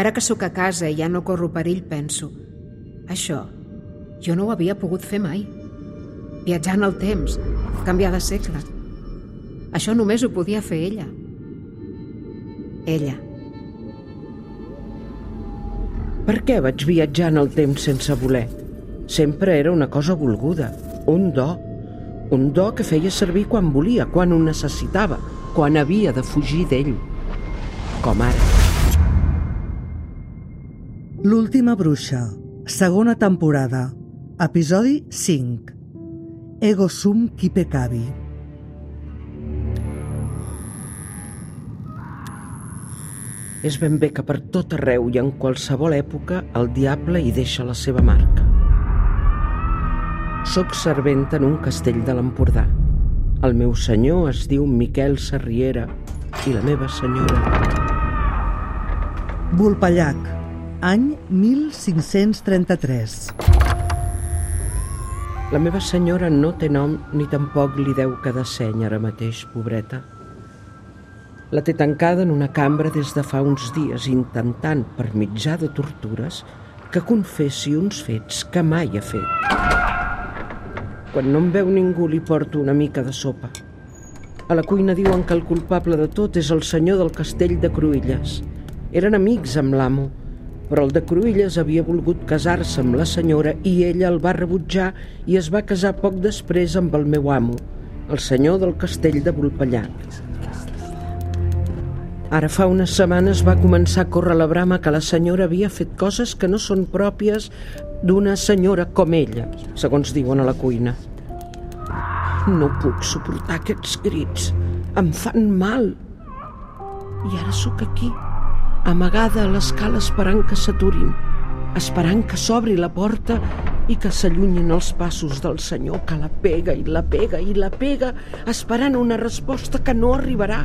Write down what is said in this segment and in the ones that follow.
Ara que sóc a casa i ja no corro perill, penso... Això, jo no ho havia pogut fer mai. Viatjar en el temps, canviar de segle. Això només ho podia fer ella. Ella. Per què vaig viatjar en el temps sense voler? Sempre era una cosa volguda, un do. Un do que feia servir quan volia, quan ho necessitava, quan havia de fugir d'ell. Com ara. L'última bruixa, segona temporada, episodi 5. Ego sum qui pecavi. És ben bé que per tot arreu i en qualsevol època el diable hi deixa la seva marca. Soc serventa en un castell de l'Empordà. El meu senyor es diu Miquel Sarriera i la meva senyora... Vulpellac, any 1533. La meva senyora no té nom ni tampoc li deu quedar seny ara mateix, pobreta. La té tancada en una cambra des de fa uns dies intentant, per mitjà de tortures, que confessi uns fets que mai ha fet. Quan no em veu ningú li porto una mica de sopa. A la cuina diuen que el culpable de tot és el senyor del castell de Cruïlles. Eren amics amb l'amo, però el de Cruïlles havia volgut casar-se amb la senyora i ella el va rebutjar i es va casar poc després amb el meu amo, el senyor del castell de Volpellac. Ara fa unes setmanes va començar a córrer la brama que la senyora havia fet coses que no són pròpies d'una senyora com ella, segons diuen a la cuina. No puc suportar aquests crits. Em fan mal. I ara sóc aquí, amagada a l'escala esperant que s'aturin, esperant que s'obri la porta i que s'allunyin els passos del senyor que la pega i la pega i la pega, esperant una resposta que no arribarà.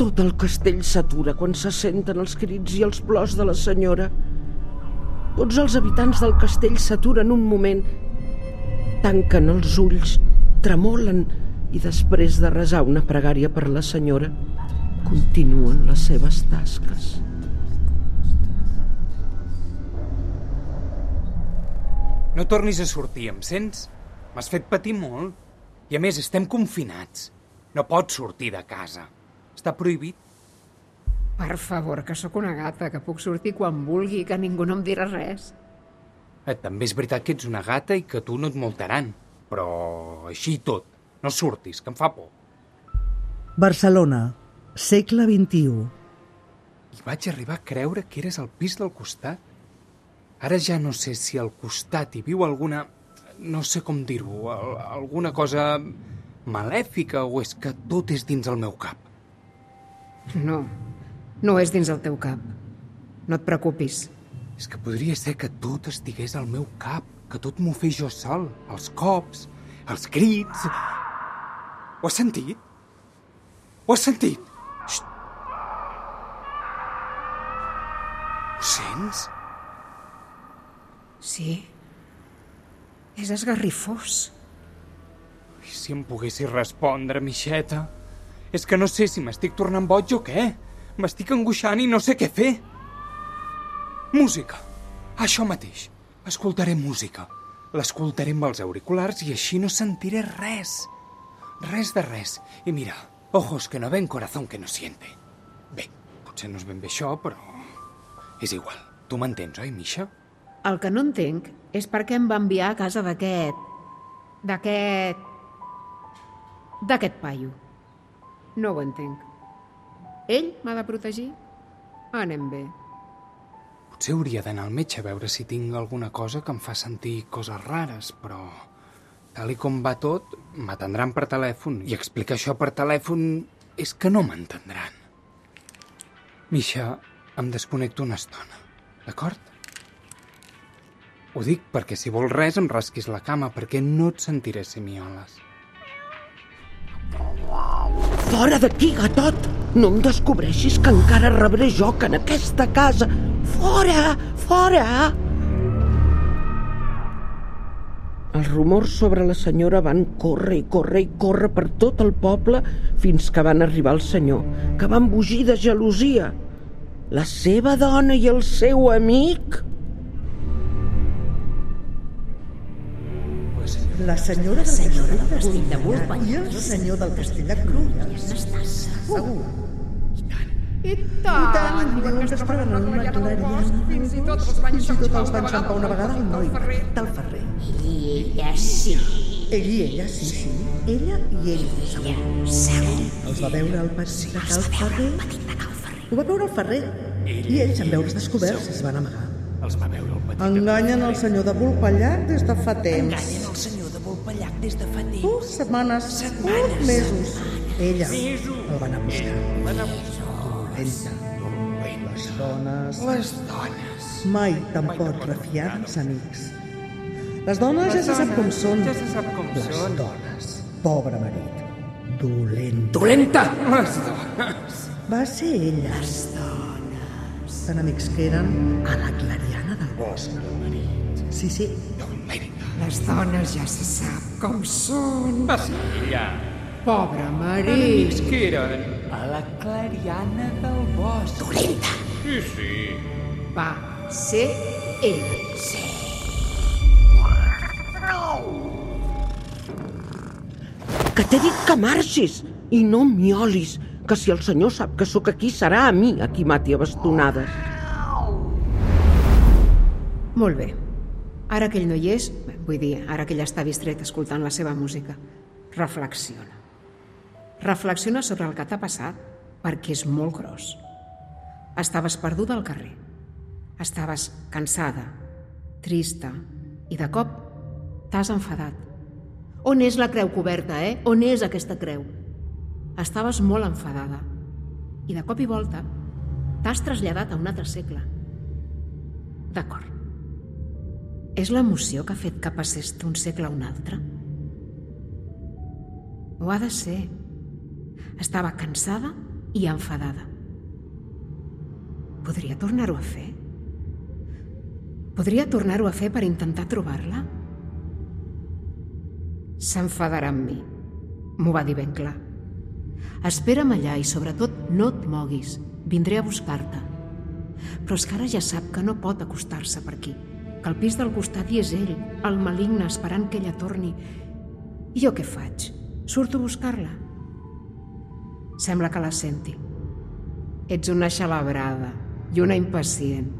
Tot el castell s'atura quan se senten els crits i els plors de la senyora. Tots els habitants del castell s'aturen un moment, tanquen els ulls, tremolen i després de resar una pregària per la senyora, continuen les seves tasques. No tornis a sortir, em sents? M'has fet patir molt. I a més, estem confinats. No pots sortir de casa. Està prohibit. Per favor, que sóc una gata, que puc sortir quan vulgui, que ningú no em dirà res. Eh, també és veritat que ets una gata i que tu no et multaran. Però així tot, no surtis, que em fa por. Barcelona, segle XXI. I vaig arribar a creure que eres al pis del costat. Ara ja no sé si al costat hi viu alguna... no sé com dir-ho, al- alguna cosa malèfica o és que tot és dins el meu cap. No, no és dins el teu cap. No et preocupis. És que podria ser que tot estigués al meu cap, que tot m'ho fes jo sol, els cops, els crits... Ho has sentit? Ho has sentit? Xxt. Ho sents? Sí. És esgarrifós. Si em poguessis respondre, Mixeta? És que no sé si m'estic tornant boig o què. M'estic angoixant i no sé què fer. Música. Això mateix. Escoltaré música. L'escoltaré amb els auriculars i així no sentiré res. Res de res. I mira, ojos que no ven, corazón que no siente. Bé, potser no és ben bé això, però... És igual. Tu m'entens, oi, Misha? El que no entenc és per què em va enviar a casa d'aquest... d'aquest... d'aquest paio. No ho entenc. Ell m'ha de protegir? Anem bé. Potser hauria d'anar al metge a veure si tinc alguna cosa que em fa sentir coses rares, però... Tal i com va tot, m'atendran per telèfon. I explicar això per telèfon és que no m'entendran. Misha, em desconnecto una estona, d'acord? Ho dic perquè si vols res em rasquis la cama, perquè no et sentiré semioles. Fora d'aquí, gatot! No em descobreixis que encara rebré joc en aquesta casa. Fora! Fora! Els rumors sobre la senyora van córrer i córrer i córrer per tot el poble fins que van arribar al senyor, que van embogir de gelosia. La seva dona i el seu amic... La senyora, la senyora del castell de Bulpa i el senyor del castell de Cruïlles. Segur. I I tant, diuen que es troben en una clariana. Fins i tot els van xampar una vegada al noi del Ferrer. I ella sí. Ell i ella, sí, sí. Ella i ell, segur. Segur. Els va veure al petit de Cal Ferrer. Ho va veure el Ferrer. I ells, en veure's descoberts, es van amagar. Els va veure el petit... Enganyen el senyor de Volpellac des de fa temps. Enganyen el senyor de Volpellac des de fa temps. Uh, setmanes, Setmanes. uh, mesos. Ella el van a buscar. Dolenta. Les dones Les dones. mai te'n pots refiar dels amics. Les dones ja se sap com són. Ja se sap com Les són. dones. Pobre marit. Dolenta. Dolenta! Les dones. Va ser ella. Les dones. Tan amics que eren a la clariana del bosc. Sí, sí. Les dones ja se sap com són. Va ser ella. Pobre marit. Amics que eren a la clariana del bosc. Dolenta. Sí, sí. Va ser ella. Que t'he dit que marxis i no miolis, que si el senyor sap que sóc aquí serà a mi a qui mati a bastonades. Molt bé. Ara que ell no hi és, vull dir, ara que ella està distret escoltant la seva música, reflexiona. Reflexiona sobre el que t'ha passat, perquè és molt gros. Estaves perduda al carrer. Estaves cansada, trista, i de cop t'has enfadat. On és la creu coberta, eh? On és aquesta creu? Estaves molt enfadada. I de cop i volta t'has traslladat a un altre segle. D'acord. És l'emoció que ha fet que passés d'un segle a un altre? Ho ha de ser. Estava cansada i enfadada. Podria tornar-ho a fer? Podria tornar-ho a fer per intentar trobar-la? S'enfadarà amb mi. M'ho va dir ben clar. Espera'm allà i sobretot no et moguis. Vindré a buscar-te. Però és que ara ja sap que no pot acostar-se per aquí. Que al pis del costat hi és ell, el maligne, esperant que ella torni. I jo què faig? Surto a buscar-la? Sembla que la senti. Ets una xalabrada i una impacient.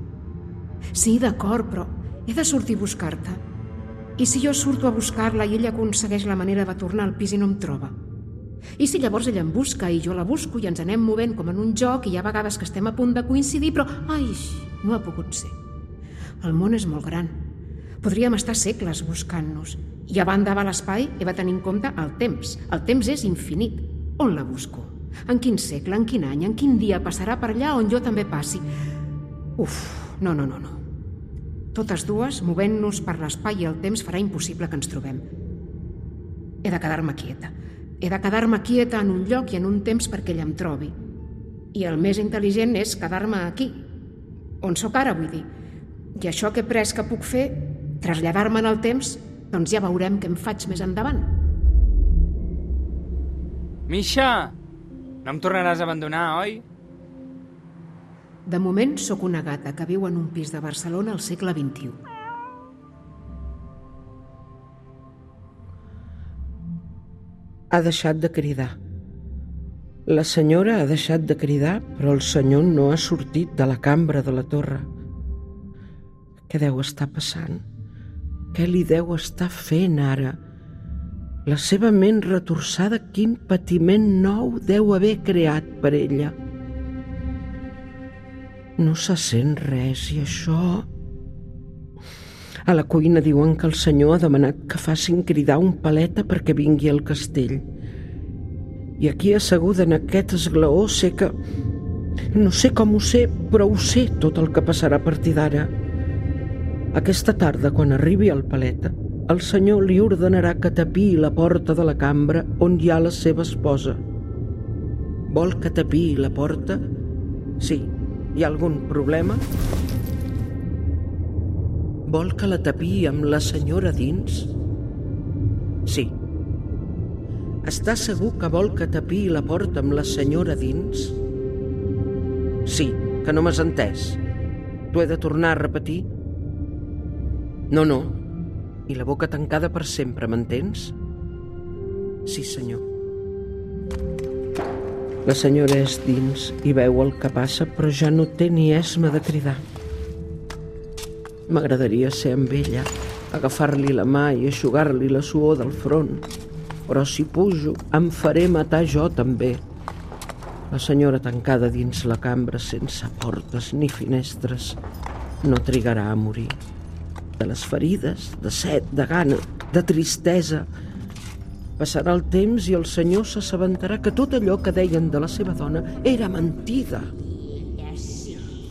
Sí, d'acord, però he de sortir a buscar-te. I si jo surto a buscar-la i ella aconsegueix la manera de tornar al pis i no em troba? I si llavors ella em busca i jo la busco i ens anem movent com en un joc i hi ha vegades que estem a punt de coincidir, però, ai, no ha pogut ser. El món és molt gran. Podríem estar segles buscant-nos. I a banda va l'espai he de tenir en compte el temps. El temps és infinit. On la busco? En quin segle, en quin any, en quin dia passarà per allà on jo també passi? Uf, no, no, no, no. Totes dues, movent-nos per l'espai i el temps, farà impossible que ens trobem. He de quedar-me quieta. He de quedar-me quieta en un lloc i en un temps perquè ella em trobi. I el més intel·ligent és quedar-me aquí, on sóc ara, vull dir. I això que he pres que puc fer, traslladar-me en el temps, doncs ja veurem què em faig més endavant. Misha, no em tornaràs a abandonar, oi? De moment sóc una gata que viu en un pis de Barcelona al segle XXI. Ha deixat de cridar. La senyora ha deixat de cridar, però el senyor no ha sortit de la cambra de la torre. Què deu estar passant? Què li deu estar fent ara? La seva ment retorçada, quin patiment nou deu haver creat per ella. No se sent res i això... A la cuina diuen que el senyor ha demanat que facin cridar un paleta perquè vingui al castell. I aquí asseguda en aquest esglaó sé que... No sé com ho sé, però ho sé tot el que passarà a partir d'ara. Aquesta tarda, quan arribi el paleta, el senyor li ordenarà que tapiï la porta de la cambra on hi ha la seva esposa. Vol que tapiï la porta? Sí. Hi ha algun problema? Vol que la tapiï amb la senyora dins? Sí. Està segur que vol que tapiï la porta amb la senyora dins? Sí, que no m'has entès. T'ho he de tornar a repetir? No, no. I la boca tancada per sempre, m'entens? Sí, senyor. La senyora és dins i veu el que passa, però ja no té ni esma de cridar. M'agradaria ser amb ella, agafar-li la mà i aixugar-li la suor del front. Però si pujo, em faré matar jo també. La senyora tancada dins la cambra sense portes ni finestres no trigarà a morir. De les ferides, de set, de gana, de tristesa. Passarà el temps i el senyor s'assabentarà que tot allò que deien de la seva dona era mentida.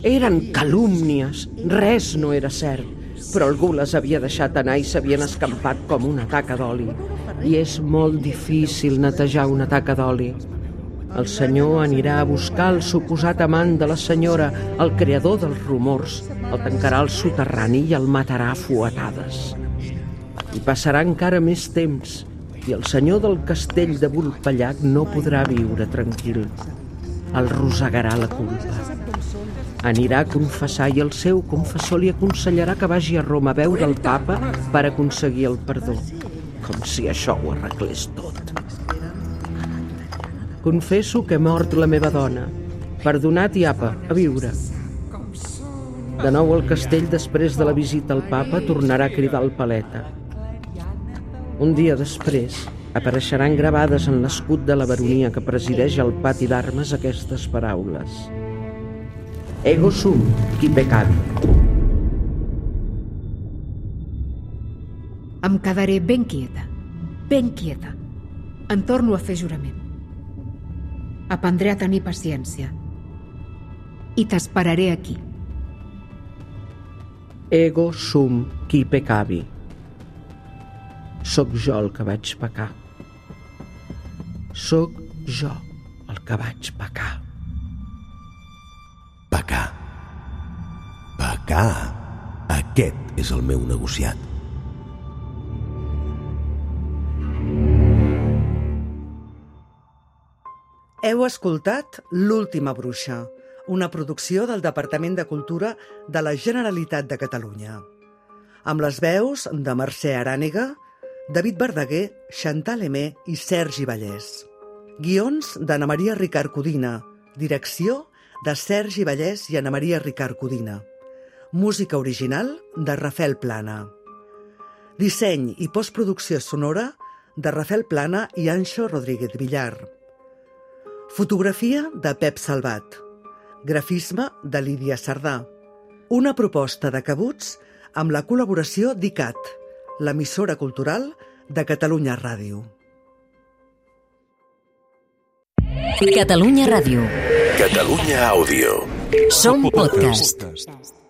Eren calúmnies, res no era cert, però algú les havia deixat anar i s'havien escampat com una taca d'oli. I és molt difícil netejar una taca d'oli. El senyor anirà a buscar el suposat amant de la senyora, el creador dels rumors, el tancarà al soterrani i el matarà a fuetades. I passarà encara més temps, i el senyor del castell de Vulpellac no podrà viure tranquil. El rosegarà la culpa. Anirà a confessar i el seu confessor li aconsellarà que vagi a Roma a veure el papa per aconseguir el perdó. Com si això ho arreglés tot. Confesso que he mort la meva dona. Perdonat i apa, a viure. De nou al castell, després de la visita al papa, tornarà a cridar el paleta. Un dia després, apareixeran gravades en l'escut de la baronia que presideix el pati d'armes aquestes paraules. Ego sum, qui pecavi. Em quedaré ben quieta, ben quieta. En torno a fer jurament. Aprendré a tenir paciència. I t'esperaré aquí. Ego sum qui pecavi. Soc jo el que vaig pecar. Soc jo el que vaig. Pecar. Pecar. Aquest és el meu negociat. Heu escoltat L'última bruixa, una producció del Departament de Cultura de la Generalitat de Catalunya. Amb les veus de Mercè Arànega, David Verdaguer, Chantal Emé i Sergi Vallès. Guions d'Anna Maria Ricard Codina. Direcció de Sergi Vallès i Anna Maria Ricard Codina. Música original de Rafael Plana. Disseny i postproducció sonora de Rafael Plana i Anxo Rodríguez Villar. Fotografia de Pep Salvat. Grafisme de Lídia Sardà. Una proposta de cabuts amb la col·laboració d'ICAT, l'emissora cultural de Catalunya Ràdio. Catalunya Ràdio. Catalunya Àudio. Som podcast. Podcast.